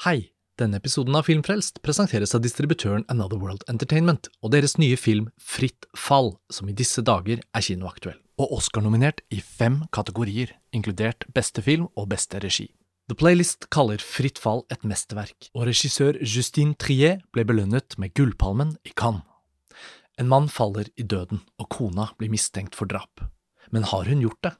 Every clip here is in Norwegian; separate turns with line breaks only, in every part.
Hei! Denne episoden av Filmfrelst presenteres av distributøren Another World Entertainment og deres nye film Fritt fall, som i disse dager er kinoaktuell, og Oscar-nominert i fem kategorier, inkludert beste film og beste regi. The Playlist kaller Fritt fall et mesterverk, og regissør Justine Trier ble belønnet med Gullpalmen i Cannes. En mann faller i døden, og kona blir mistenkt for drap. Men har hun gjort det?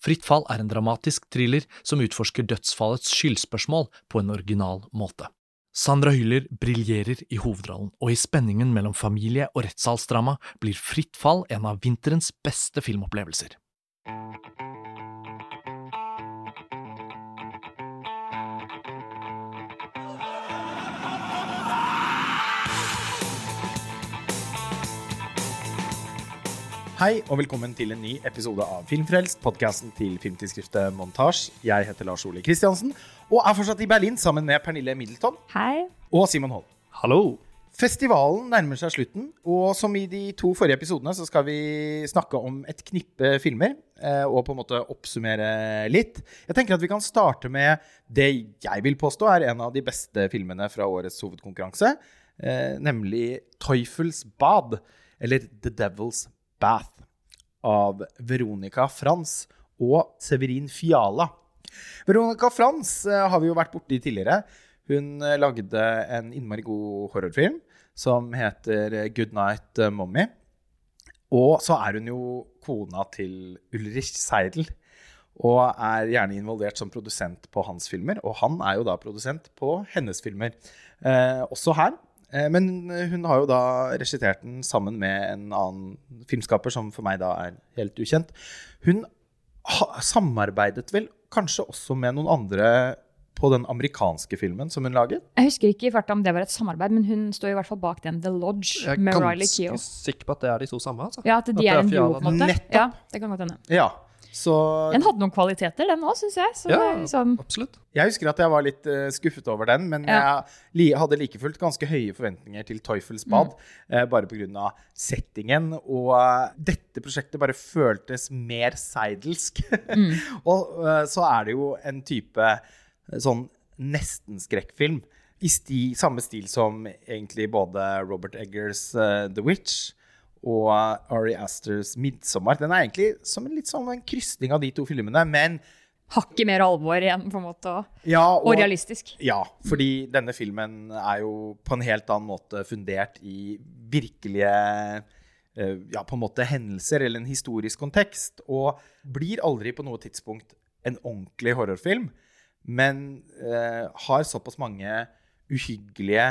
Fritt fall er en dramatisk thriller som utforsker dødsfallets skyldspørsmål på en original måte. Sandra Hyller briljerer i hovedrollen, og i spenningen mellom familie og rettssalsdrama blir Fritt fall en av vinterens beste filmopplevelser.
Hei og velkommen til en ny episode av Filmfrelst, podkasten til filmtidsskriftet Montasj. Jeg heter Lars Ole Kristiansen og er fortsatt i Berlin sammen med Pernille Middleton
Hei.
og Simon Holm.
Hallo!
Festivalen nærmer seg slutten, og som i de to forrige episodene så skal vi snakke om et knippe filmer eh, og på en måte oppsummere litt. Jeg tenker at vi kan starte med det jeg vil påstå er en av de beste filmene fra årets hovedkonkurranse, eh, nemlig Teufels bad, eller The Devil's Bath, av Veronica Frans og Severin Fiala. Veronica Frans eh, har vi jo vært borti tidligere. Hun eh, lagde en innmari god horrorfilm som heter eh, Mommy. Og så er hun jo kona til Ulrich Seidel. Og er gjerne involvert som produsent på hans filmer. Og han er jo da produsent på hennes filmer. Eh, også her. Eh, men hun har jo da regissert den sammen med en annen filmskaper som for meg da er helt ukjent. Hun samarbeidet vel kanskje også med noen andre på den amerikanske filmen som hun laget?
Jeg husker ikke i farta om det var et samarbeid, men hun står i hvert fall bak den The Lodge
Jeg er
med Riley Keough.
ganske sikker på at det er de to samme. Altså.
Ja, at de
At
er
er
en duo, på en måte.
Nettopp.
Ja, det kan godt hende.
Ja. Så
Den hadde noen kvaliteter, den òg, syns jeg. Så
Ja,
sånn,
absolutt.
jeg husker at jeg var litt uh, skuffet over den, men
Ja.
jeg hadde like fullt ganske høye forventninger til Teufels bad, eh, bare pga. settingen. Og uh, dette prosjektet bare føltes mer seidelsk. og uh, så er det jo en type sånn nesten-skrekkfilm. I sti, samme stil som egentlig både Robert Eggers The Witch og Ari Asters 'Midtsommer'. Den er egentlig som en litt sånn en krysning av de to filmene, men
hakket mer alvor igjen, på en måte, og,
ja,
og realistisk.
Ja, fordi denne filmen er jo på en helt annen måte fundert i virkelige eh, ja, på en måte hendelser eller en historisk kontekst, og blir aldri på noe tidspunkt en ordentlig horrorfilm, men eh, har såpass mange uhyggelige,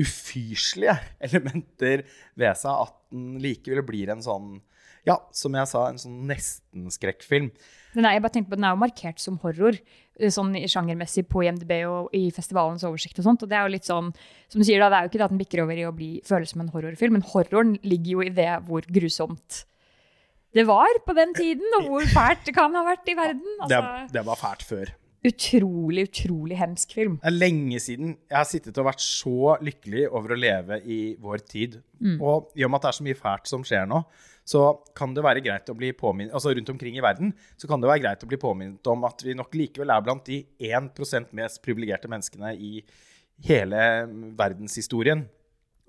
ufyselige elementer ved seg at den likevel blir en sånn, ja, som jeg sa, en sånn nesten-skrekkfilm.
Er, jeg bare tenkte på, den er jo markert som horror, eh, sånn sjangermessig på IMDb og i festivalens oversikt og sånt. Og det er jo litt sånn, som du sier da, det er jo ikke det at den bikker over i å bli, føles som en horrorfilm, men horroren ligger jo i det hvor grusomt det var på den tiden, og hvor fælt det kan ha vært i verden.
Det,
Altså,
det var fælt før.
Utrolig, utrolig hemsk film.
Det er lenge siden jeg har sittet og vært så lykkelig over å leve i vår tid. Og i og med at det er så mye fælt som skjer nå, så kan det være greit å bli påminnet Altså rundt omkring i verden så kan det være greit å bli påminnet om at vi nok likevel er blant de 1% mest privilegerte menneskene i hele verdenshistorien.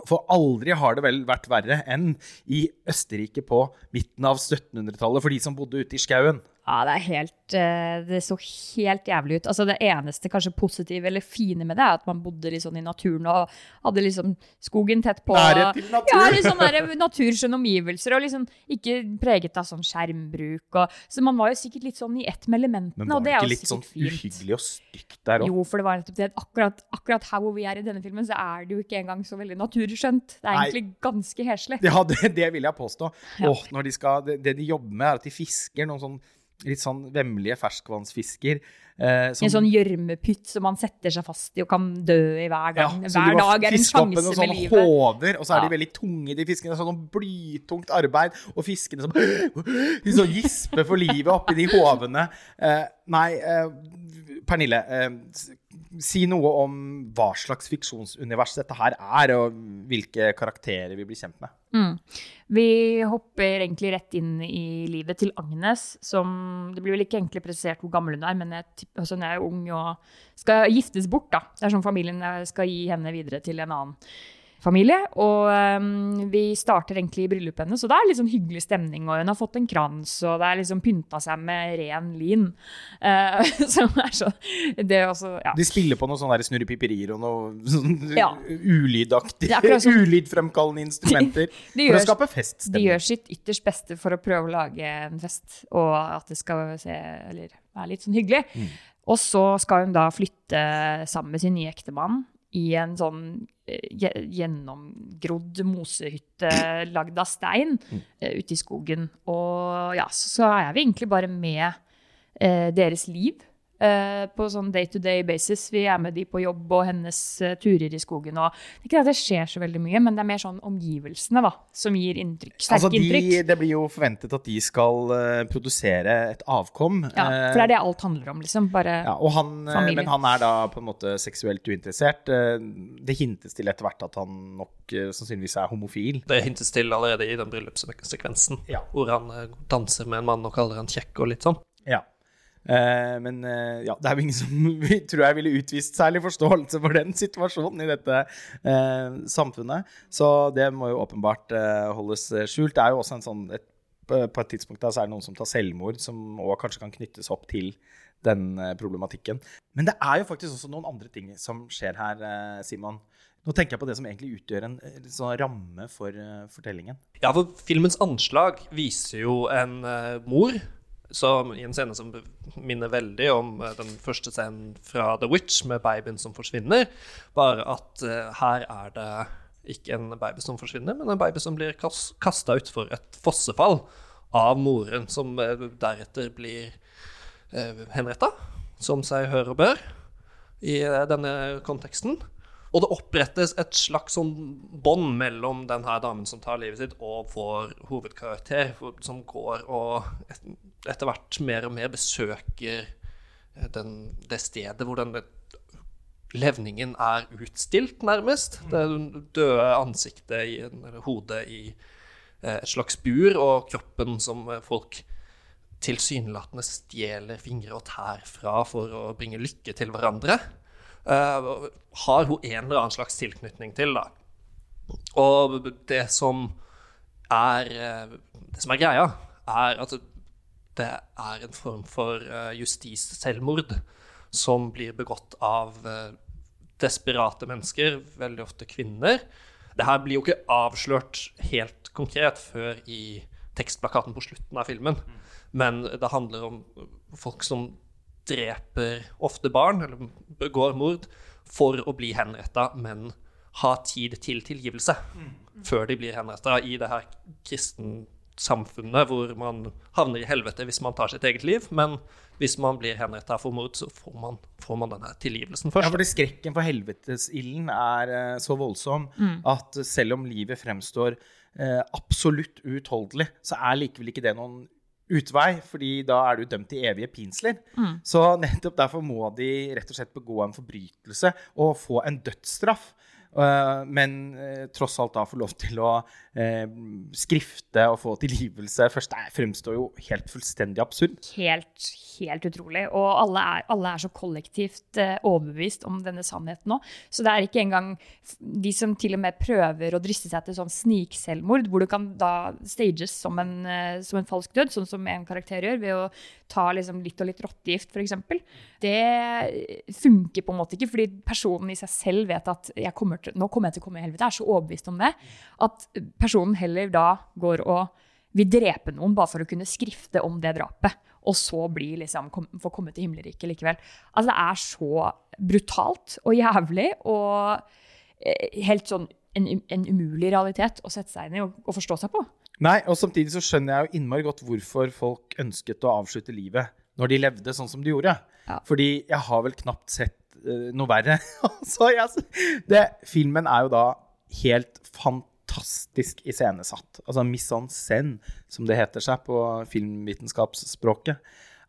For aldri har det vel vært verre enn i Østerrike på midten av 1700-tallet for de som bodde ute i skauen.
Ja, det er helt eh, Det så helt jævlig ut. Altså, det eneste kanskje positive eller fine med det, er at man bodde litt sånn i naturen og hadde liksom skogen tett på.
Nærhet til natur.
Ja, litt sånn der naturskjønne omgivelser, og liksom ikke preget av sånn skjermbruk. Og, så man var jo sikkert litt sånn i ett med elementene,
Men
og
var
det
det
er
ikke
jo
litt sånn
sikkert fint.
uhyggelig og stygt der òg?
Jo, for det var nettopp det. at Akkurat, akkurat her hvor vi er i denne filmen, så er det jo ikke engang så veldig naturskjønt. Det er
Nei.
egentlig ganske heslig.
Ja, det, det vil jeg påstå.
Ja.
Åh, de skal, det, det de jobber med, er at de fisker noen sånn litt sånn vemmelige ferskvannsfisker. Eh, som-
En sånn gjørmepytt som man setter seg fast i og kan dø i hver gang.
Ja,
hver dag er en sjanse
noen
med
sånne
livet.
Hoder, og så er de veldig tunge, de fiskene. Sånn blytungt arbeid. Og fiskene som de så gisper for livet oppi de hovene. Eh, nei, eh, Pernille. Eh, si noe om hva slags fiksjonsunivers dette her er, og hvilke karakterer vi blir kjent med.
Mm. Vi hopper egentlig rett inn i livet til Agnes, som Det blir vel ikke egentlig presisert hvor gammel hun er, men jeg altså hun er ung og skal giftes bort. da. Det er sånn familien skal gi henne videre til en annen familie. Og um, vi starter egentlig i bryllupet hennes, så det er litt sånn hyggelig stemning. Og hun har fått en krans, og det er liksom pynta seg med ren lin. Uh, som er så det også, ja.
De spiller på noen sånne snurrepiperier og noe sånn
Ja.
ulydaktige,
sånn.
ulydfremkallende instrumenter
De
for
gjør-
å skape feststemning.
De gjør sitt ytterst beste for å prøve å lage en fest, og at det skal se, eller, være litt sånn hyggelig. Og så skal hun da flytte sammen med sin nye ektemann i en sånn eh, gjennomgrodd mosehytte lagd av stein eh, ute i skogen. Og ja, så, så er vi egentlig bare med eh, deres liv på sånn day to day basis. Vi er med de på jobb og hennes eh, turer i skogen. Og det er ikke at det skjer så veldig mye, men det er mer sånn omgivelsene da, som gir inntrykk, sterke
Altså, de,
inntrykk.
det blir jo forventet at de skal eh, produsere et avkom.
Ja, for det er det alt handler om, liksom. Bare
Ja, og han, eh,
Familie.
men han er da på en måte seksuelt uinteressert. Eh, Det hintes til etter hvert at han nok eh, sannsynligvis er homofil.
Det hintes til allerede i den bryllupssekvensen,
Ja.
hvor han eh, danser med en mann og kaller han kjekk og litt sånn.
Ja. Eh, men eh, ja, det er jo ingen som tror jeg ville utvist særlig forståelse for den situasjonen i dette eh, samfunnet. Så det må jo åpenbart holdes skjult. Det er jo også en sånn et, på et tidspunkt der så er det noen som tar selvmord, som òg kanskje kan knyttes opp til den problematikken. Men det er jo faktisk også noen andre ting som skjer her, Simon. Nå tenker jeg på det som egentlig utgjør en sånn ramme for fortellingen.
Ja, for filmens anslag viser jo en mor som, i en scene som minner veldig om eh, den første scenen fra The Witch, med babyen som forsvinner. Bare at uh, her er det ikke en baby som forsvinner, men en baby som blir kas kasta utfor et fossefall av moren, som eh, deretter blir uh, henretta, som seg hør og bør, i denne konteksten. Og det opprettes et slags sånn bånd mellom den her damen som tar livet sitt, og vår hovedkarakter, som går og etter hvert mer og mer besøker eh, den, det stedet hvor denne levningen er utstilt, nærmest. Det døde ansiktet i, eller hodet i eh, et slags bur, og kroppen som eh, folk tilsynelatende stjeler fingre og tær fra for å bringe lykke til hverandre, har hun en eller annen slags tilknytning til. da. Og det som er, eh, det som er greia, er at det er en form for eh, justisselvmord som blir begått av eh, desperate mennesker, veldig ofte kvinner. Det her blir jo ikke avslørt helt konkret før i tekstplakaten på slutten av filmen. Men det handler om folk som dreper ofte barn, eller begår mord, for å bli henretta, men ha tid til tilgivelse før de blir henretta i det her kristensamfunnet hvor man havner i helvete hvis man tar sitt eget liv, men hvis man blir henretta for mord, så får man, får man denne tilgivelsen først.
Ja, fordi skrekken for helvetesilden er eh, så voldsom at selv om livet fremstår eh, absolutt uutholdelig, så er likevel ikke det noen utvei, fordi da er du dømt til evige pinsler. Så nettopp derfor må de rett og slett begå en forbrytelse og få en dødsstraff. Eh, men eh, tross alt da få lov til å eh, skrifte og få tilgivelse først. Det fremstår jo helt fullstendig absurd.
helt, helt utrolig. Og alle er, alle er så kollektivt eh, overbevist om denne sannheten nå. Så det er ikke engang de som til og med prøver å driste seg til sånn snikselvmord, hvor du kan da stages som en, eh, som en falsk død, sånn som en karakter gjør, ved å ta liksom litt og litt rottegift, f.eks. Det funker på en måte ikke, fordi personen i seg selv vet at kommer til, nå kommer jeg til å komme i helvete. Jeg er så overbevist om det at personen heller da går og vil drepe noen bare for å kunne skrifte om det drapet, og så bli liksom, kom, få komme til himmelriket likevel. Altså, det er så brutalt og jævlig og eh, helt sånn en, en umulig realitet å sette seg inn i og, og forstå seg på.
Nei, og samtidig så skjønner jeg jo innmari godt hvorfor folk ønsket å avslutte livet når de levde sånn som de gjorde.
Ja.
Fordi jeg har vel knapt sett uh, noe verre. så jeg, det, filmen er jo da helt fantastisk iscenesatt. Altså mise en scène, som det heter seg på filmvitenskapsspråket,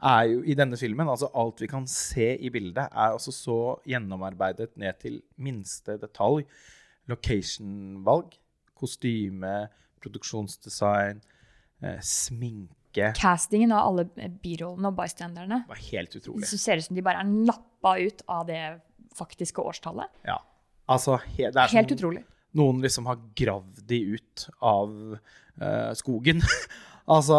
er jo i denne filmen Altså alt vi kan se i bildet, er altså så gjennomarbeidet ned til minste detalj. Location-valg, kostyme, produksjonsdesign, eh, sminke.
Castingen av alle birollene og bystanderne.
Var helt utrolig.
Så ser det ut som de bare er nappa ut av det faktiske årstallet.
Ja. Altså, he, det er
Helt
som
utrolig.
Noen liksom har gravd de ut av uh, skogen. altså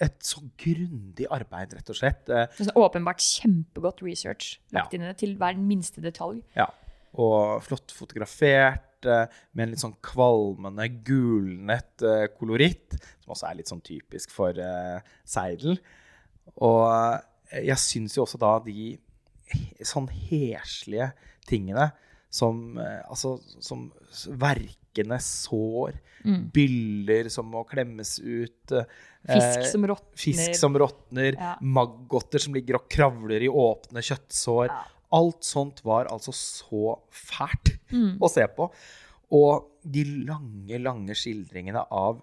Et så grundig arbeid, rett og slett. Eh,
Så åpenbart kjempegodt research lagt
Ja.
inn til hver minste detalj.
Ja. Og flott fotografert, eh, med en litt sånn kvalmende, gulnet koloritt, som også er litt sånn typisk for uh, Seidel. Og jeg syns jo også da de sånn heslige tingene som eh, Altså som verkende sår, byller som må klemmes ut eh,
Fisk som råtner.
Fisk som råtner,
Ja.
maggoter som ligger og kravler i åpne kjøttsår.
Ja.
Alt sånt var altså så fælt
Mm.
å se på. Og de lange, lange skildringene av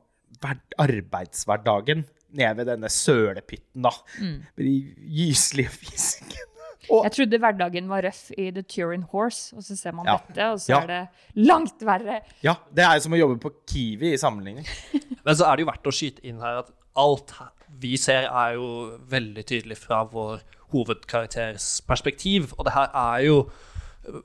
arbeidshverdagen nede ved denne sølepytten, da.
Mm.
Med de gyselige fiskene. Og
Jeg trodde hverdagen var røff i The Turin Horse, og så ser man
Ja.
dette, og så
Ja.
er det langt verre.
ja, det er som å jobbe på Kiwi i sammenligning.
Men så er det jo verdt å skyte inn her at alt vi ser, er jo veldig tydelig fra vår hovedkarakters perspektiv. Og det her er jo øh,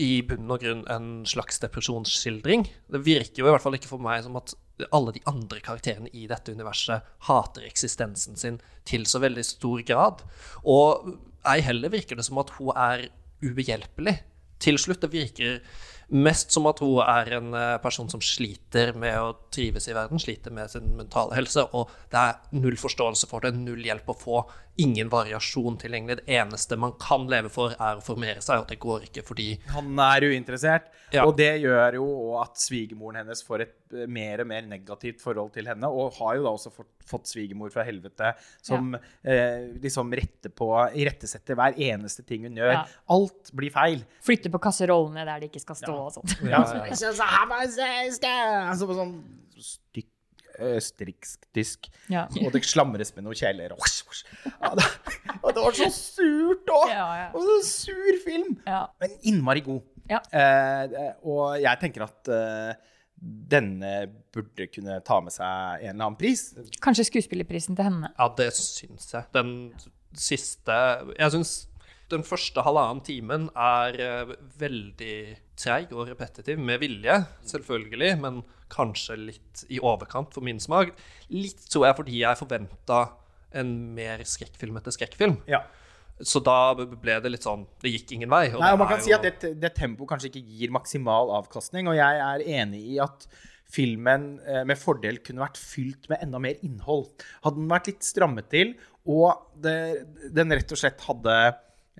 i bunn og grunn en slags depresjonsskildring. Det virker jo i hvert fall ikke for meg som at alle de andre karakterene i dette universet hater eksistensen sin til så veldig stor grad. Og ei heller virker det som at hun er ubehjelpelig. Til slutt, det virker mest som at hun er en eh, person som sliter med å trives i verden, sliter med sin mentale helse, og det er null forståelse for det, null hjelp å få, ingen variasjon tilgjengelig. Det eneste man kan leve for, er å formere seg, og det går ikke fordi
Han er uinteressert,
Ja.
og det gjør jo at svigermoren hennes får et eh, mer og mer negativt forhold til henne, og har jo da også fått, fått svigermor fra helvete som eh, liksom retter på, irettesetter hver eneste ting hun gjør.
Ja.
Alt blir feil.
Flytter på kasserollene der de ikke skal stå og sånt.
Ja, Altså på sånn stykk, østerriksk-tysk.
Ja.
Og det slamres med noen kjeler. Og, det, og det var så surt òg!
Ja, ja.
Og så sur film!
Ja.
Men innmari god.
Ja.
Eh, og jeg tenker at eh, denne burde kunne ta med seg en eller annen pris.
Kanskje skuespillerprisen til henne.
Ja, det syns jeg. Den siste Jeg syns den første halvannen timen er eh, veldig treig og repetitiv, med vilje, selvfølgelig, men kanskje litt i overkant for min smak. Litt tror jeg fordi jeg forventa en mer skrekkfilmete skrekkfilm.
Ja.
Så da ble det litt sånn Det gikk ingen vei.
Nei, og man kan si
jo-
at det, det tempoet kanskje ikke gir maksimal avkastning, og jeg er enig i at filmen eh, med fordel kunne vært fylt med enda mer innhold. Hadde den vært litt strammet til, og det, den rett og slett hadde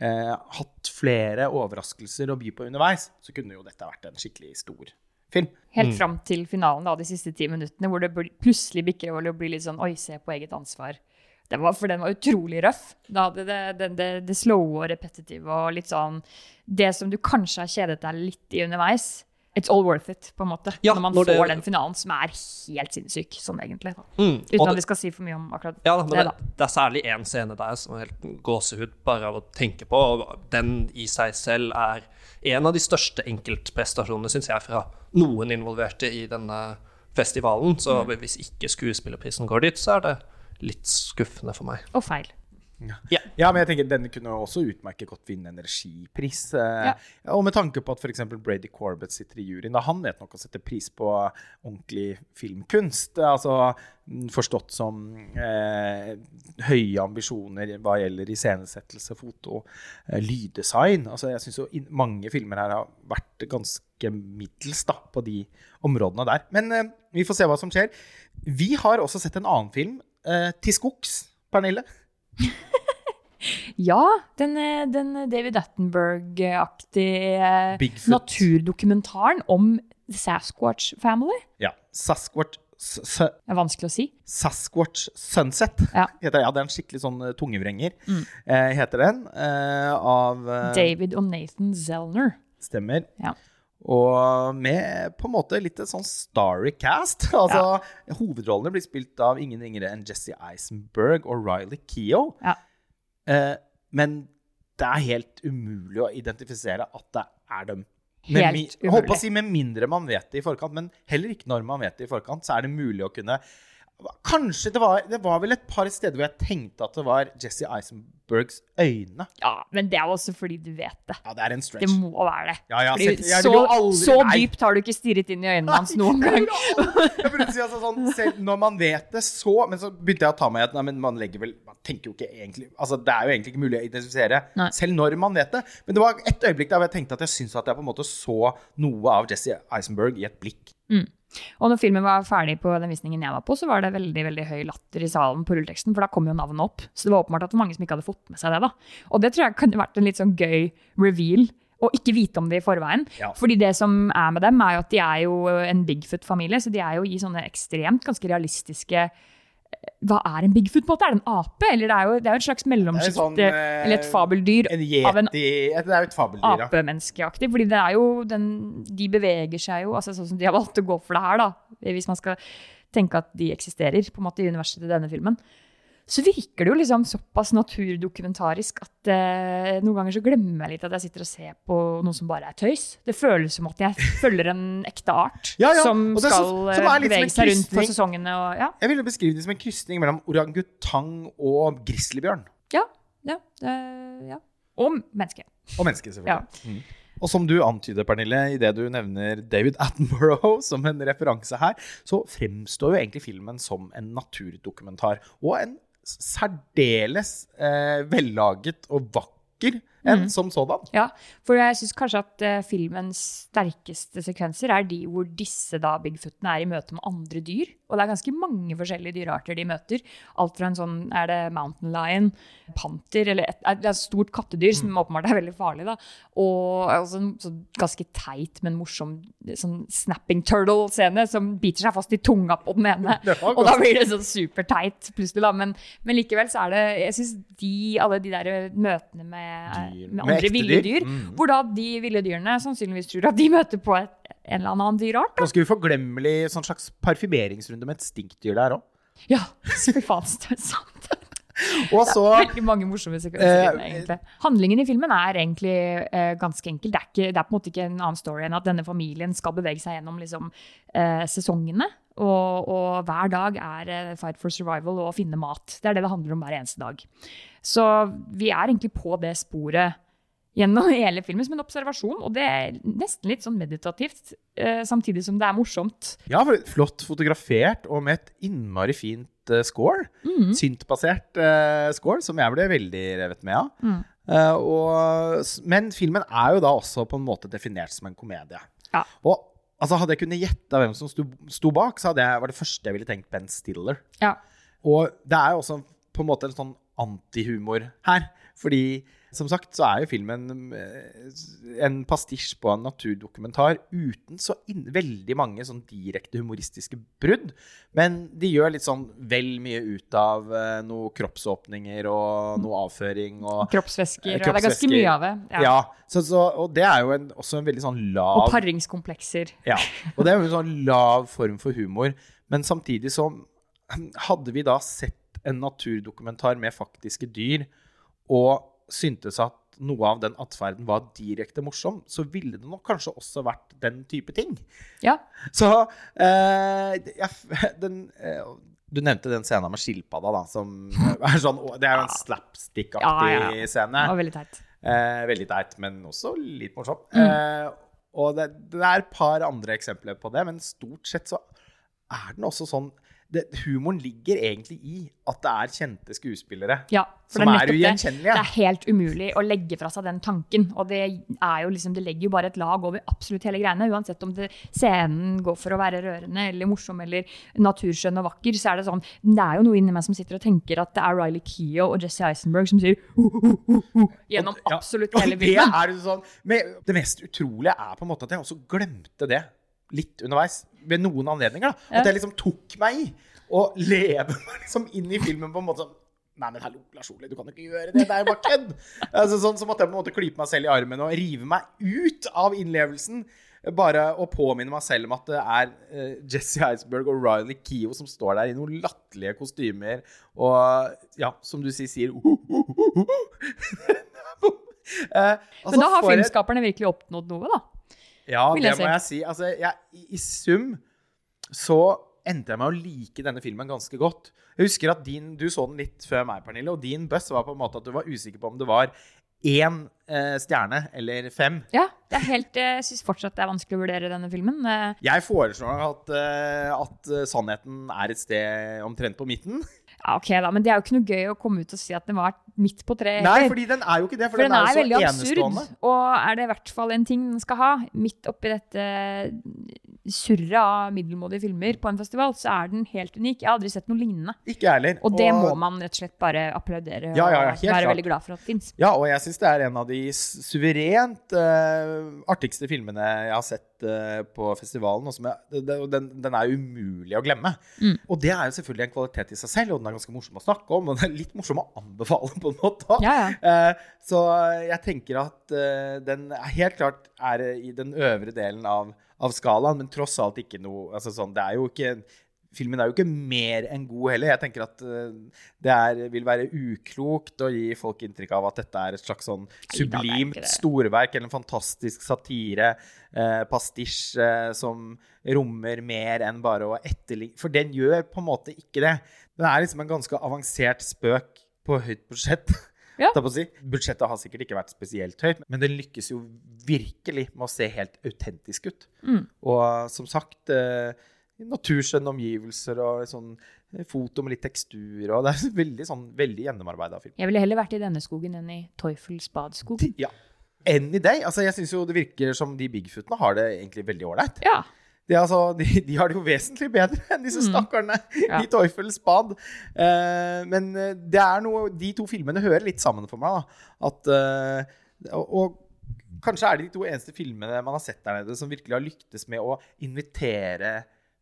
eh, hatt flere overraskelser å by på underveis, så kunne jo dette vært en skikkelig stor film.
Helt fram til finalen, da, de siste ti minuttene, hvor det plutselig bikker over og å bli litt sånn Oi, se på eget ansvar. Det var, for den var utrolig røff. Da hadde det, det, det, det slowe og repetitive og litt sånn Det som du kanskje har kjedet deg litt i underveis. It's all worth it, på en måte.
Ja,
når man
når
får den finalen som er helt sinnssyk, sånn egentlig.
Mm,
Uten at vi skal si for mye om akkurat
Ja, men
det,
det,
da.
det er særlig én scene der som er helt gåsehud bare av å tenke på. Og den i seg selv er en av de største enkeltprestasjonene, syns jeg, fra noen involverte i denne festivalen. Så
Mm.
hvis ikke skuespillerprisen går dit, så er det litt skuffende for meg.
Og feil.
Ja.
Ja, men jeg tenker denne kunne også utmerket godt vinne en regipris. Eh,
Ja.
Og med tanke på at f.eks. Brady Corbett sitter i juryen, da han vet nok å sette pris på ordentlig filmkunst. eh, Altså mm, forstått som eh, høye ambisjoner hva gjelder iscenesettelse, foto, eh, lyddesign. Altså jeg syns jo mange filmer her har vært ganske middels da, på de områdene der. Men eh, vi får se hva som skjer. Vi har også sett en annen film, eh, Til skogs, Pernille.
Ja, den, eh, den David Attenberg-aktige naturdokumentaren om Sasquatch Family.
Ja. Sasquatch,
Det er vanskelig å si.
Sasquatch Sunset.
Ja.
Heter, ja, det er en skikkelig sånn tungevrenger, tungevrenger, eh, heter den. Eh, av eh,
David og Nathan Zellner.
Stemmer.
Ja.
Og med på en måte litt et sånn starry cast. Altså, Hovedrollene blir spilt av ingen ringere enn Jesse Eisenberg og Riley Keough.
Ja.
Eh, men det er helt umulig å identifisere at det er dem. Med
Helt
umulig. holdt på å si med mindre man vet det i forkant, men heller ikke når man vet det i forkant, så er det mulig å kunne Kanskje det var, det var vel et par steder hvor jeg tenkte at det var Jesse Eisenbergs øyne.
Ja, men det er også fordi du vet det.
Ja, det er en stretch.
Det må være det.
Ja, ja,
Fordi
jeg
så
aldri-
så dypt har du ikke stirret inn i øynene hans noen gang.
Jeg burde si altså sånn, selv når man vet det så Men så begynte jeg å ta meg i at nei, men man legger vel Man tenker jo ikke egentlig Altså, det er jo egentlig ikke mulig å identifisere
Nei.
selv når man vet det. Men det var et øyeblikk der hvor jeg tenkte at jeg syntes at jeg på en måte så noe av Jesse Eisenberg i et blikk.
Og når filmen var ferdig på den visningen jeg var på, så var det veldig veldig høy latter i salen på rulleteksten, for da kom jo navnet opp. Så det var åpenbart at mange som ikke hadde fått med seg det. da. Og det tror jeg kunne vært en litt sånn gøy reveal. Å ikke vite om det i forveien.
Ja.
Fordi det som er med dem, er jo at de er jo en Bigfoot-familie. Så de er jo i sånne ekstremt ganske realistiske Hva er en Bigfoot? på en måte? Er det en ape? Eller det er jo, det er jo et slags mellomsjikt
sånn,
eh, eller et fabeldyr
En
av en
yeti Det er jo et fabeldyr,
apemenneskeaktig. Fordi det er jo den De beveger seg jo altså Sånn som de har valgt å gå for det her, da. Hvis man skal tenke at de eksisterer på en måte i universet til denne filmen. Så virker det jo liksom såpass naturdokumentarisk at eh, noen ganger så glemmer jeg litt at jeg sitter og ser på noe som bare er tøys. Det føles som at jeg følger en ekte art
Ja, ja,
som
er
skal eh, bevege seg rundt på sesongene og ja.
Jeg ville beskrive det som en krysning mellom orangutang og grizzlybjørn.
Ja. ja, ja. Og menneske.
Og menneske, selvfølgelig.
Ja.
Mm. Og som du antyder, Pernille, idet du nevner David Attenborough som en referanse her, så fremstår jo egentlig filmen som en naturdokumentar. Og en særdeles eh, vellaget og vakker en som sådan.
Ja, for jeg syns kanskje at uh, filmens sterkeste sekvenser er de hvor disse da Bigfootene er i møte med andre dyr. Og det er ganske mange forskjellige dyrearter de møter. Alt fra en sånn er det mountain lion, panter eller et, er et stort kattedyr som åpenbart er veldig farlig. da. Og altså, en så ganske teit, men morsom sånn snapping turtle-scene som biter seg fast i tunga på den ene. Og da blir det sånn superteit plutselig, da. Men, men likevel så er det Jeg syns de, alle de der møtene med,
Dyr.
med
Med
andre ville
dyr. Mm.
hvor da de ville dyrene sannsynligvis tror at de møter på et, en eller annen dyrart.
Ganske uforglemmelig sånn slags parfymeringsrunde med et stinkdyr der òg.
Ja, fy faen, det er sant.
Og så
Veldig mange morsomme sekvenser.
Uh,
egentlig. Handlingen i filmen er egentlig uh, ganske enkel. Det er, ikke, det er på en måte ikke en annen story enn at denne familien skal bevege seg gjennom liksom, uh, sesongene. Og, og hver dag er eh, fight for survival og å finne mat. Det er det det handler om hver eneste dag. Så vi er egentlig på det sporet gjennom hele filmen som en observasjon. Og det er nesten litt sånn meditativt, eh, samtidig som det er morsomt.
Ja, flott fotografert og med et innmari fint eh, score.
Mm.
Syntbasert score, som jeg ble veldig revet med av.
Mm.
Og, men filmen er jo da også på en måte definert som en komedie.
Ja.
Og altså, hadde jeg kunnet gjette hvem som sto, sto bak, så jeg, var det første jeg ville tenkt Ben Stiller.
Ja.
Og det er jo også på en måte en sånn antihumor her. Fordi som sagt så er jo filmen eh, en pastisj på en naturdokumentar uten så veldig mange sånn direkte humoristiske brudd. Men de gjør litt sånn vel mye ut av noen noe kroppsåpninger og noe avføring og
Kroppsvæsker.
Eh,
og Det er ganske mye av det.
Ja, så, så, og det er jo en, også en veldig sånn lav
Og paringskomplekser.
ja, og det er jo en sånn lav form for humor. Men samtidig så hadde vi da sett en naturdokumentar med faktiske dyr, og syntes at noe av den atferden var direkte morsom, så ville det nok kanskje også vært den type ting.
Ja.
Så eh, den, eh, Du nevnte den scenen med skilpadda, da, som er sånn Det er jo en slapstick-aktig
Ja, ja,
scene.
Det var veldig teit.
Eh, veldig teit, men også litt morsom.
Mm.
Eh, og det, det er et par andre eksempler på det, men stort sett så er den også sånn det, Humoren ligger egentlig i at det er kjente skuespillere
Ja,
som
er
er
ugjenkjennelige. det. Det er helt umulig å legge fra seg den tanken. Og det, er jo liksom, det legger jo bare et lag over absolutt hele greiene. Uansett om det, scenen går for å være rørende eller morsom eller naturskjønn og vakker, så er det sånn Det er jo noe inni meg som sitter og tenker at det er Riley Keough og Jesse Eisenberg som sier «Ho, ho, ho, ho», gjennom absolutt hele
det
filmen.
jo sånn, det mest utrolige er på en måte at jeg også glemte det litt underveis. Ved noen anledninger. da. At jeg liksom tok meg i å leve meg liksom inn i filmen på en måte som Nei, men hallo, Lars Ole, du kan ikke gjøre det. Det er jo bare kødd. Altså, sånn, som at jeg på en måte klype meg selv i armen og rive meg ut av innlevelsen. bare å påminne meg selv om at det er eh, Jesse Eidsberg og Ryan Keough som står der i noen latterlige kostymer og ja, som du sier, sier Eh, altså,
Men da har filmskaperne virkelig oppnådd noe, da.
Ja, det må jeg si. Altså, jeg, i, sum så endte jeg med å like denne filmen ganske godt. Jeg husker at din, Du så den litt før meg, Pernille, og din buss var på en måte at du var usikker på om det var én eh, stjerne eller fem.
Ja, det er helt, eh, jeg syns fortsatt det er vanskelig å vurdere denne filmen. Eh,
Jeg foreslår at, eh, at eh, sannheten er et sted omtrent på midten.
Ja, ok da, Men det er jo ikke noe gøy å komme ut og si at den var midt på treet.
Nei, fordi den er jo ikke det. For,
For den er
er
veldig absurd. Og er det i hvert fall en ting den skal ha, midt oppi dette surret av middelmådige filmer på en festival, så er den helt unik. Jeg har aldri sett noe lignende.
Ikke heller.
Og det må man rett og slett bare applaudere
Ja, ja, ja,
og være
klart.
veldig glad for at fins.
Ja, og jeg syns det er en av de suverent uh, artigste filmene jeg har sett uh, på festivalen. Og som og den, den er umulig å glemme.
Mm.
Og det er jo selvfølgelig en kvalitet i seg selv, og den er ganske morsom å snakke om. Og den er litt morsom å anbefale, på en måte.
Ja, ja.
Eh, så jeg tenker at eh, den helt klart er i den øvre delen av, av skalaen, men tross alt ikke noe altså sånn, Det er jo ikke Filmen er jo ikke mer enn god heller. Jeg tenker at eh, det er, vil være uklokt å gi folk inntrykk av at dette er et slags sånn sublimt storverk eller en fantastisk satire, eh, pastisj, eh, som rommer mer enn bare å etterligne For den gjør på en måte ikke det. Den er liksom en ganske avansert spøk på høyt budsjett.
Ja.
si. Budsjettet har sikkert ikke vært spesielt høyt, men den lykkes jo virkelig med å se helt autentisk ut.
Mm.
Og som sagt, eh, naturskjønne omgivelser og sånn eh, foto med litt tekstur, og det er veldig sånn veldig gjennomarbeida film.
Jeg ville heller vært i denne skogen enn i Teufels badskog.
Ja. Enn i deg. Altså, jeg syns jo det virker som de Bigfootene har det egentlig veldig ålreit.
Ja.
De, altså, de, de har det jo vesentlig bedre enn disse
Mm.
stakkarene
Ja.
i Teufels bad. Uh, men eh, det er noe De to filmene hører litt sammen for meg. Da. At, uh, og, og kanskje er det de to eneste filmene man har sett der nede som virkelig har lyktes med å invitere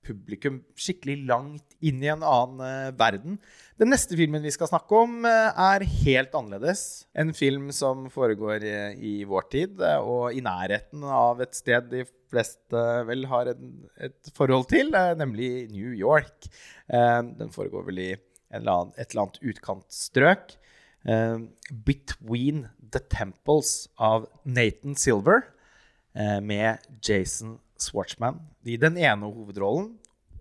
publikum skikkelig langt inn i en annen eh, verden. Den neste filmen vi skal snakke om, eh, er helt annerledes. En film som foregår eh, i vår tid, og i nærheten av et sted de fleste vel har et forhold til, nemlig New York. Den foregår vel i et eller annet utkantstrøk. Between the Temples av Nathan Silver med Jason Schwartzman i den ene hovedrollen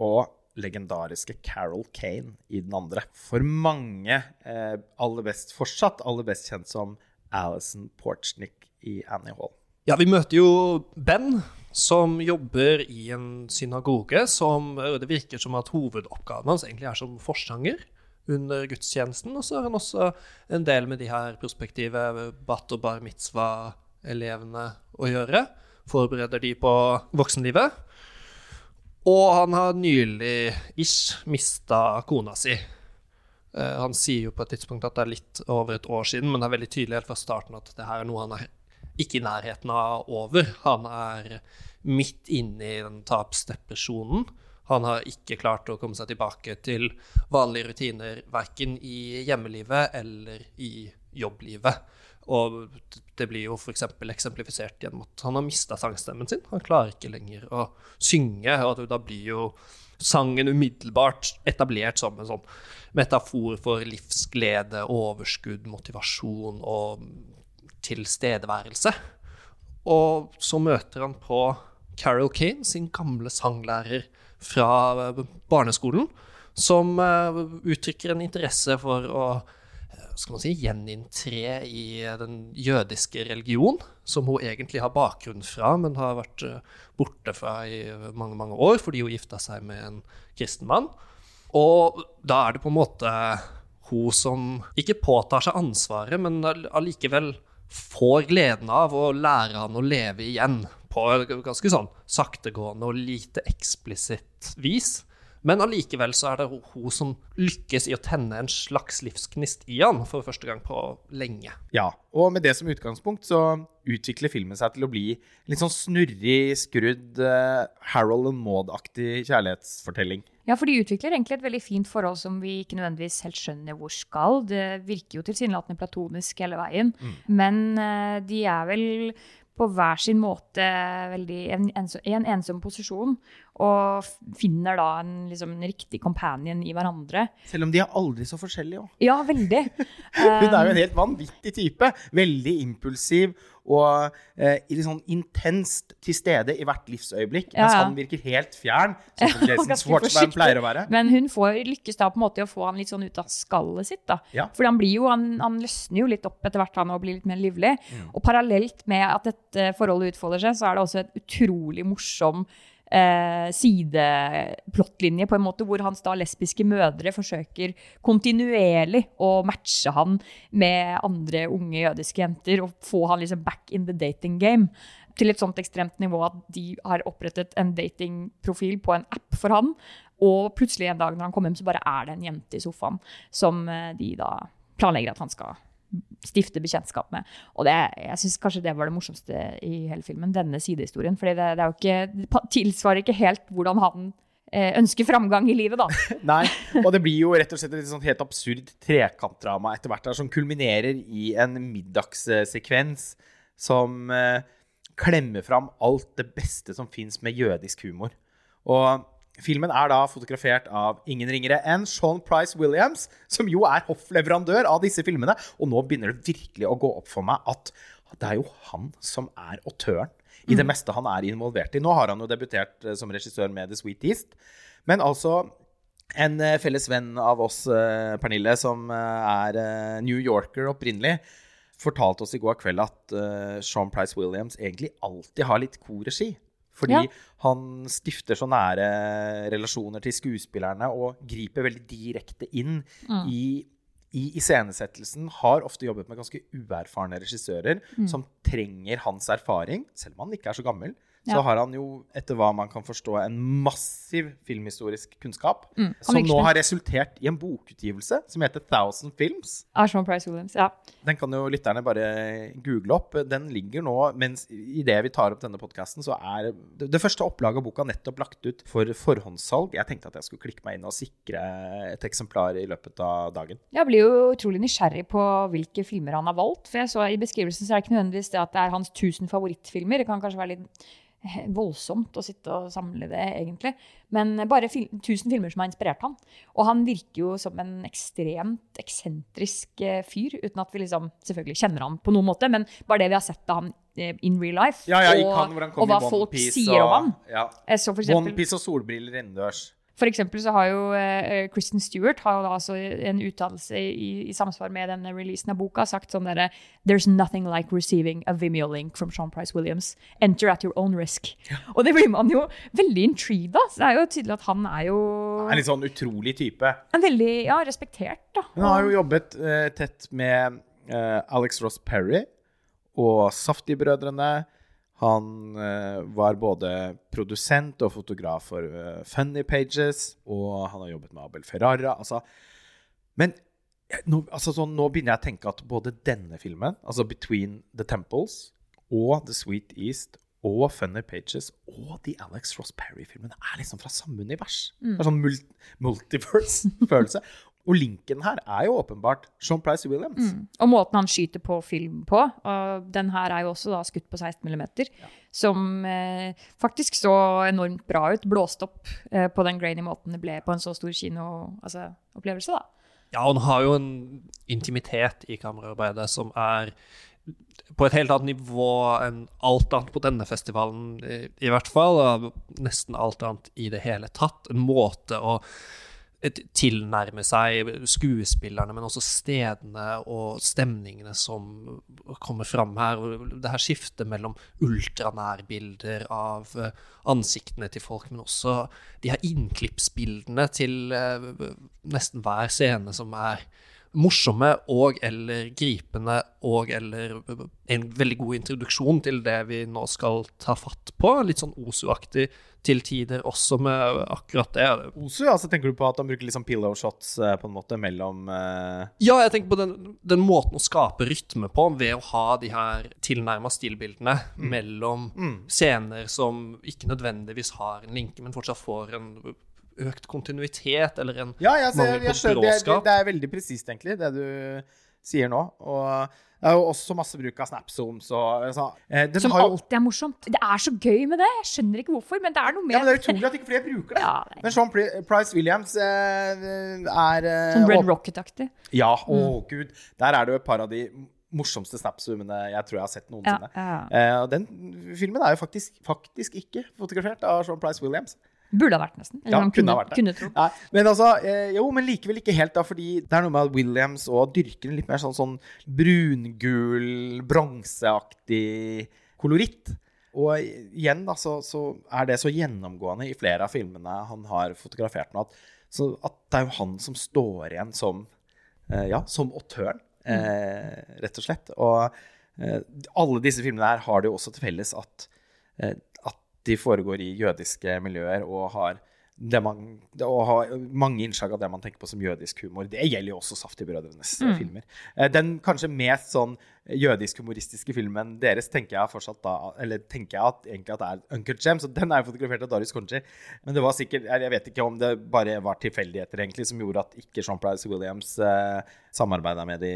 og legendariske Carol Kane i den andre. For mange eh, aller best, fortsatt aller best kjent som Alison Porchnick i Annie Hall.
Ja, vi møter jo Ben, som jobber i en synagoge. Som det virker som at hovedoppgaven hans egentlig er som forsanger under gudstjenesten. Og så har han også en del med de her prospektive bat og bar mitzvah-elevene å gjøre. Forbereder de på voksenlivet. Og han har nylig ish mista kona si. Uh, han sier jo på et tidspunkt at det er litt over et år siden, men det er veldig tydelig helt fra starten at det her er noe han er ikke i nærheten av over. Han er midt inne i den tapsdepresjonen. Han har ikke klart å komme seg tilbake til vanlige rutiner, verken i hjemmelivet eller i jobblivet. Og det blir jo f.eks. eksemplifisert gjennom at han har mista sangstemmen sin. Han klarer ikke lenger å synge, og da blir jo sangen umiddelbart etablert som en sånn metafor for livsglede, overskudd, motivasjon og tilstedeværelse. Og så møter han på Carol Kane, sin gamle sanglærer fra barneskolen, som eh, uttrykker en interesse for å skal man si, gjeninntre i den jødiske religion, som hun egentlig har bakgrunn fra, men har vært eh, borte fra i mange, mange år fordi hun gifta seg med en kristen mann. Og da er det på en måte hun som ikke påtar seg ansvaret, men all- allikevel får gleden av å lære han å leve igjen på ganske sånn saktegående og lite eksplisitt vis. Men allikevel så er det hun- som lykkes i å tenne en slags livsgnist i han for første gang på lenge.
Ja, og med det som utgangspunkt så utvikler filmen seg til å bli litt sånn snurrig, skrudd, eh, Harold and Maud-aktig kjærlighetsfortelling.
Ja, for de utvikler egentlig et veldig fint forhold som vi ikke nødvendigvis helt skjønner hvor skal. Det virker jo tilsynelatende platonisk hele veien, men eh, de er vel på hver sin måte veldig en, en, i en ensom posisjon, og finner da en, liksom, en riktig companion i hverandre.
Selv om de er aldri så forskjellige òg.
Ja, veldig.
Hun er jo
Um,
en helt vanvittig type. Veldig impulsiv og eh, sånn intenst til stede i hvert livsøyeblikk.
Ja,
Mens
ja.
han virker helt fjern, sånn som Jason
Ganske
Schwartzman pleier å være.
Men hun får, lykkes da på en måte i å få han litt sånn ut av skallet sitt. da.
Ja.
Fordi han blir jo, han, han løsner jo litt opp etter hvert han og blir litt mer livlig.
Mm.
Og parallelt med at dette forholdet utfolder seg, så er det også et utrolig morsom eh, sideplottlinje, på en måte, hvor hans da lesbiske mødre forsøker kontinuerlig å matche han med andre unge jødiske jenter og få han liksom back in the dating game. Til et sånt ekstremt nivå at de har opprettet en datingprofil på en app for han. Og plutselig en dag når han kommer hjem, så bare er det en jente i sofaen som eh, de da planlegger at han skal stifte bekjentskap med. Og det, jeg syns kanskje det var det morsomste i hele filmen, denne sidehistorien. For det, det det tilsvarer ikke helt hvordan han eh, ønsker framgang i livet, da.
Nei, og det blir jo rett og slett et sånt helt absurd trekantdrama etter hvert der, som kulminerer i en middagssekvens som eh, klemmer fram alt det beste som fins med jødisk humor. Og filmen er da fotografert av ingen ringere enn Sean Price Williams, som jo er hoffleverandør av disse filmene. Og nå begynner det virkelig å gå opp for meg at det er jo han som er autøren i det meste han er involvert i. Nå har han jo debutert eh, som regissør med The Sweet East. Men altså en eh, felles venn av oss, eh, Pernille, som er New Yorker opprinnelig, fortalte oss i går kveld at Sean Price Williams egentlig alltid har litt korregi. Fordi
Ja.
han stifter så nære relasjoner til skuespillerne og griper veldig direkte inn i, i iscenesettelsen. Har ofte jobbet med ganske uerfarne regissører som trenger hans erfaring, selv om han ikke er så gammel. Så
Ja.
har han jo, etter hva man kan forstå, en massiv filmhistorisk kunnskap.
Mm,
Som nå har resultert i en bokutgivelse som heter Thousand Films.
Av Sean Price Williams, ja.
Den kan jo lytterne bare google opp. Den ligger nå, mens i det vi tar opp denne podkasten, så er det, det første opplaget av boka nettopp lagt ut for forhåndssalg. Jeg tenkte at jeg skulle klikke meg inn og sikre et eksemplar i løpet av dagen.
Jeg blir jo utrolig nysgjerrig på hvilke filmer han har valgt. For jeg så i beskrivelsen så er det ikke nødvendigvis det at det er hans 1000 favorittfilmer. Det kan kanskje være litt eh, voldsomt å sitte og samle det, egentlig. Men bare fil 1000 filmer som har inspirert han. Og han virker jo som en ekstremt eksentrisk eh, fyr, uten at vi liksom selvfølgelig kjenner han på noen måte. Men bare det vi har sett av han eh, in real life,
Ja, ja,
og,
han
og hva folk
sier
sier om
og-
han.
Ja.
Jeg så for
One
eksempel,
Piece og solbriller innendørs.
For så har jo eh, Kristen Stewart har jo da altså en uttalelse i, i samsvar med denne releasen av boka sagt sånn derre There's nothing like receiving a Vimeo link from Sean Price Williams. Enter at your own risk. Og det blir man jo veldig intrigued av. Så det er jo tydelig at han er jo
Er en litt sånn utrolig type.
en veldig ja, respektert, da.
Hun har jo jobbet eh, tett med eh, Alex Ross Perry og Safti-brødrene. Han eh, var både produsent og fotograf for eh, Funny Pages, og han har jobbet med Abel Ferrara. Altså. Men nå, altså, sånn, nå begynner jeg å tenke at både denne filmen, altså Between the Temples, og The Sweet East, og Funny Pages og de Alex Ross Perry-filmene er liksom fra samme univers. Det er sånn mul multiverse-følelse. Og linken her er jo åpenbart Sean Price Williams.
Og måten han skyter på film på. Og den her er jo også da skutt på 16 mm, som eh, faktisk så enormt bra ut. Blåst opp eh, på den grainy måten det ble på en så stor kinoopplevelse, altså, da.
Ja, han har jo en intimitet i kameraarbeidet som er på et helt annet nivå enn alt annet på denne festivalen, i, i hvert fall. Og nesten alt annet i det hele tatt. En måte å tilnærme seg skuespillerne, men også stedene og stemningene som kommer fram her. Det her skiftet mellom ultranærbilder av eh, ansiktene til folk, men også de her innklippsbildene til eh, nesten hver scene som er morsomme og eller gripende og eller en veldig god introduksjon til det vi nå skal ta fatt på. Litt sånn Osu-aktig til tider også med akkurat det.
Osu, altså tenker du på at han bruker litt sånn pillow shots eh, på en måte mellom uh...
Ja, jeg tenker på den, den måten å skape rytme på ved å ha de her tilnærma stillbildene mellom scener som ikke nødvendigvis har en linke, men fortsatt får en økt kontinuitet eller en
Ja, jeg, ser,
mangel
jeg,
på
det, er,
bråskap.
det er veldig presist, egentlig, det du sier nå. Og det er jo også masse bruk av snapzooms og altså, eh,
Som
har jo-
alltid er morsomt. Det er så gøy med det. Jeg skjønner ikke hvorfor, men det er noe
Ja, men Det er utrolig at ikke flere bruker det.
Ja, det er-
Men Sean Price Williams eh, er eh,
Sånn Red Rocket-aktig.
Ja, å gud. Der er det jo et par av de morsomste snapzoomene jeg tror jeg har sett noensinne.
ja.
Eh, og den filmen er jo faktisk, faktisk ikke fotografert av Sean Price Williams.
Burde ha vært, nesten.
Ja,
kunne
kunne ha vært det.
Kunne
men altså, eh, jo, men likevel ikke helt, da, fordi det er noe med at Williams og dyrker en litt mer sånn, sånn brungul, bronseaktig koloritt. Og igjen, da, så, så er det så gjennomgående i flere av filmene han har fotografert nå, at, så at det er jo han som står igjen som, eh, ja, som autøren, eh, rett og slett. Og eh, alle disse filmene her har det jo også til felles eh, at de foregår i jødiske miljøer og har det man, det å ha mange innslag av det man tenker på som jødisk humor. Det gjelder jo også Saftig-brødrenes eh, filmer. Eh, Den kanskje mest sånn jødisk-humoristiske filmen deres tenker jeg fortsatt da Eller tenker jeg at egentlig at det er Uncle James, og den er jo fotografert av Darius Conchi. Men det var sikkert Jeg vet ikke om det bare var tilfeldigheter egentlig som gjorde at ikke Sean Price Williams eh, samarbeida med de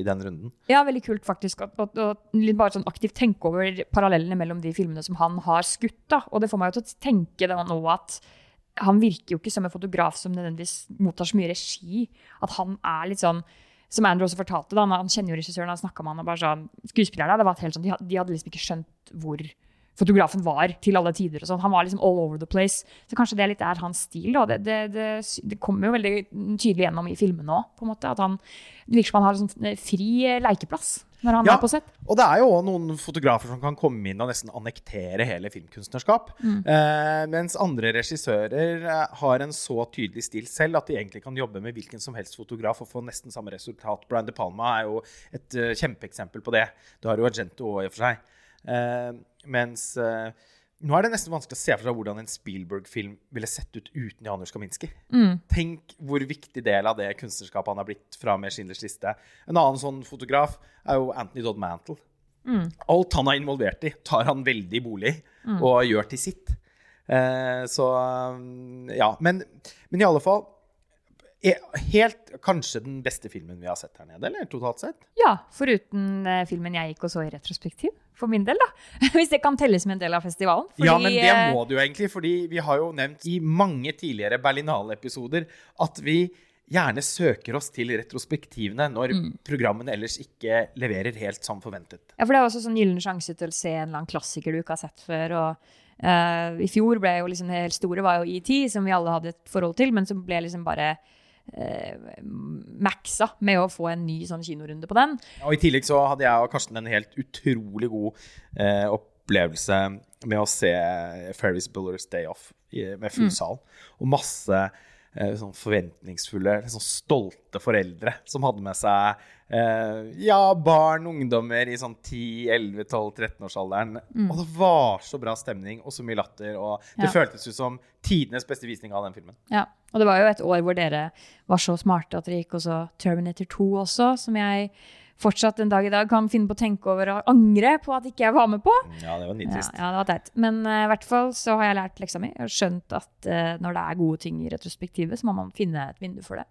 i den runden.
Ja, veldig kult faktisk. Og, og, og bare sånn aktivt tenke over parallellene mellom de filmene som han har skutt. da. Og det får meg jo til å tenke da nå at han virker jo ikke som en fotograf som nødvendigvis mottar så mye regi. At han er litt sånn som Andrew også fortalte, da, han- kjenner jo regissøren, han snakka med han og bare sånn Skuespillerne, det var helt sånn, de, had- de hadde liksom ikke skjønt hvor fotografen var til alle tider. og sånn. Han var liksom all over the place. Så kanskje det litt er hans stil. Det, det, det, det kommer jo veldig tydelig gjennom i filmene òg. At han virker som han har sånn fri eh, lekeplass når han
Ja.
er på sett.
Og det er jo også noen fotografer som kan komme inn og nesten annektere hele filmkunstnerskap. Eh, mens andre regissører eh, har en så tydelig stil selv at de egentlig kan jobbe med hvilken som helst fotograf og få nesten samme resultat. Brian De Palma er jo et uh, kjempeeksempel på det. Du har jo Argento òg, i og for seg. Eh, mens eh, nå er det nesten vanskelig å se for seg hvordan en Spielberg-film ville sett ut uten Janusz Kaminski. Tenk hvor viktig del av det kunstnerskapet han har blitt fra med Schindlers liste. En annen sånn fotograf er jo Anthony Dodd Mantle. Alt han er involvert i, tar han veldig bolig og gjør til sitt. Eh, så ja. Men, men i alle fall Helt kanskje den beste filmen vi har sett her nede, eller totalt sett?
Ja, foruten uh, filmen jeg gikk og så i retrospektiv. For min del, da. Hvis det kan telles som en del av festivalen.
ja, men det
eh,
må det jo egentlig, fordi vi har jo nevnt i mange tidligere Berlinale-episoder at vi gjerne søker oss til retrospektivene når
Mm.
programmene ellers ikke leverer helt som forventet.
Ja, for det er også sånn gyllen sjanse til å se en eller annen klassiker du ikke har sett før. og uh, I fjor ble jo liksom helt store var jo ET, som vi alle hadde et forhold til, men som ble liksom bare uh, maxa med å få en ny sånn kinorunde på den.
Og I tillegg så hadde jeg og Karsten en helt utrolig god eh, opplevelse med å se Ferris Bullers Day Off med
Mm.
full sal. Og masse eh, sånn forventningsfulle, sånn stolte foreldre som hadde med seg eh, ja, barn, ungdommer i sånn 10-11-12-13-årsalderen. Og det var så bra stemning og så mye latter. Og det
Ja.
føltes ut som tidenes beste visning av den filmen.
Ja, og det var jo et år hvor dere var så smarte at dere gikk også Terminator 2 også, som jeg fortsatt en dag i dag kan finne på å tenke over og angre på at ikke jeg var med på.
Ja, det var
Ja,
nitrist.
ja, det var teit. Men eh, i hvert fall så har jeg lært leksa mi. og skjønt at uh, når det er gode ting i retrospektivet, så må man finne et vindu for det.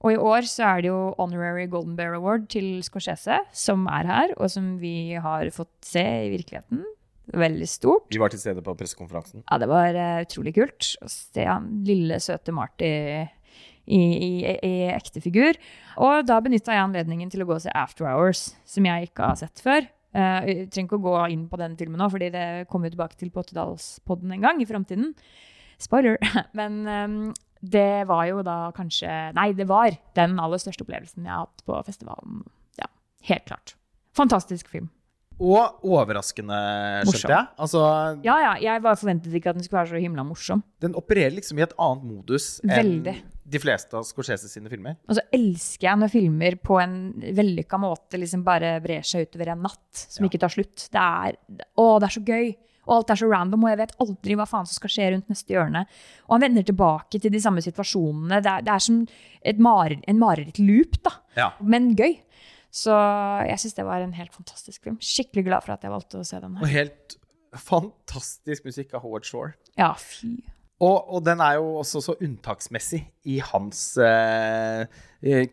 Og i år så er det jo Honorary Golden Bear Award til Scorsese, som er her, og som vi har fått se i virkeligheten. Veldig stort.
Vi var til stede på pressekonferansen.
Ja, det var uh, utrolig kult å se han lille, søte Marty i, i, i ekte figur. Og da benytta jeg anledningen til å gå og se After Hours, som jeg ikke har sett før. Uh, jeg trenger ikke å gå inn på den filmen nå, fordi det kommer vi tilbake til på Åttedalspodden en gang i framtiden. Spoiler. Men um, det var jo da kanskje Nei, det var den aller største opplevelsen jeg har hatt på festivalen. Ja, helt klart. Fantastisk film.
Og overraskende, skjønte jeg. Altså,
Ja, ja, jeg bare forventet ikke at den skulle være så himla morsom.
den opererer liksom i et annet modus
Veldig.
De fleste av Scorsese sine filmer.
Og så elsker jeg når filmer på en vellykka måte liksom bare brer seg utover en natt som
Ja.
ikke tar slutt. Det er, å, det er så gøy. Og alt er så random, og jeg vet aldri hva faen som skal skje rundt neste hjørne. Og han vender tilbake til de samme situasjonene. Det er, det er som et mare, en marerittloop, da.
Ja.
Men gøy. Så jeg syns det var en helt fantastisk film. Skikkelig glad for at jeg valgte å se den
Og helt fantastisk musikk av Howard Shore.
Ja, fy.
Og, og den er jo også så unntaksmessig i hans eh,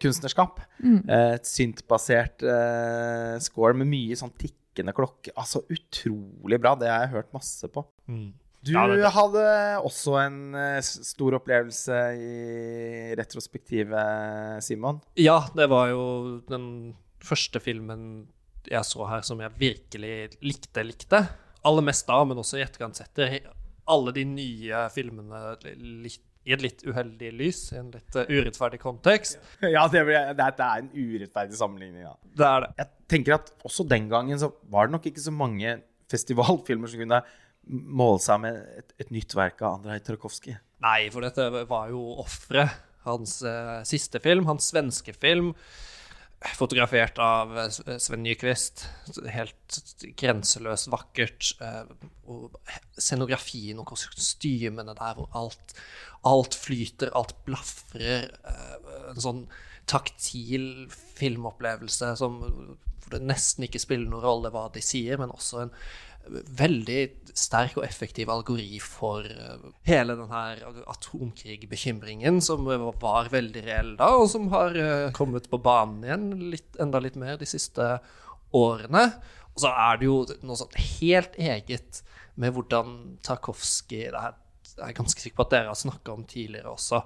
kunstnerskap. Eh, et syntbasert eh, score med mye sånn tikkende klokke. Altså utrolig bra. Det har jeg hørt masse på. Du
Ja, det-
hadde også en eh, stor opplevelse i retrospektivet, Simon.
Ja, det var jo den første filmen jeg så her som jeg virkelig likte, likte. Aller mest da, men også i etterkant setter alle de nye filmene litt, i et litt uheldig lys, i en litt eh, urettferdig kontekst.
Ja, det, ble, det, det er en urettferdig sammenligning. Ja.
Det er det.
Jeg tenker at også den gangen så var det nok ikke så mange festivalfilmer som kunne måle seg med et, et nytt verk av Andrej Tarkovskij.
Nei, for dette var jo offeret. Hans eh, siste film, hans svenske film, fotografert av eh, Sven Nyquist. Helt grenseløst vakkert. eh, og scenografien og kostymene der, hvor alt, alt flyter, alt blafrer. eh, en sånn taktil filmopplevelse som, hvor det nesten ikke spiller noen rolle hva de sier, men også en veldig sterk og effektiv algori for eh, hele den her atomkrigbekymringen som var veldig reell da, og som har eh, kommet på banen igjen litt, enda litt mer de siste årene. Og så er det jo noe sånt helt eget med hvordan Tarkovskij det er, jeg er ganske sikker på at dere har snakka om tidligere også,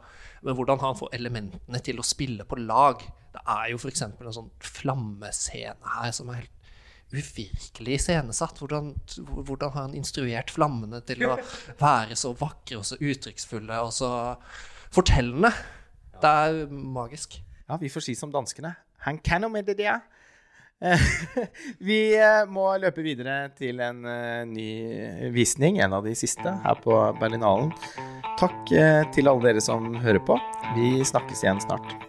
men hvordan han får elementene til å spille på lag. Det er jo f.eks. en sånn flammescene her som er helt uvirkelig iscenesatt. Hvordan, hvordan har han instruert flammene til å være så vakre og så uttrykksfulle og så fortellende? Det er magisk.
Ja, vi får si som danskene. Han kan om med det der. Vi eh, må løpe videre til en eh, ny visning, en av de siste, her på Berlinalen. Takk eh, til alle dere som hører på. Vi snakkes igjen snart.